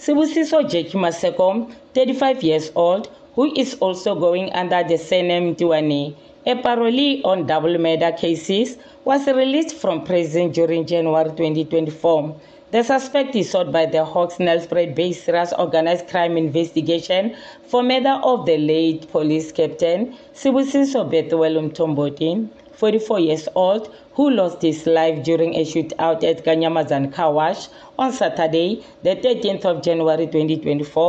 Sibusiso Jacky Maseko, 35 years old, who is also going under the surname Ntwane, a parolee on double murder cases, was released from prison during January 2024. The suspect is sought by the Hawks Nelspruit based serious organized crime investigation for murder of the late police captain Sibusiso Bethuel Mthombothi, 44 years old, who lost his life during a shootout at Kanyamazane Car Wash on Saturday, the 13th of January 2024.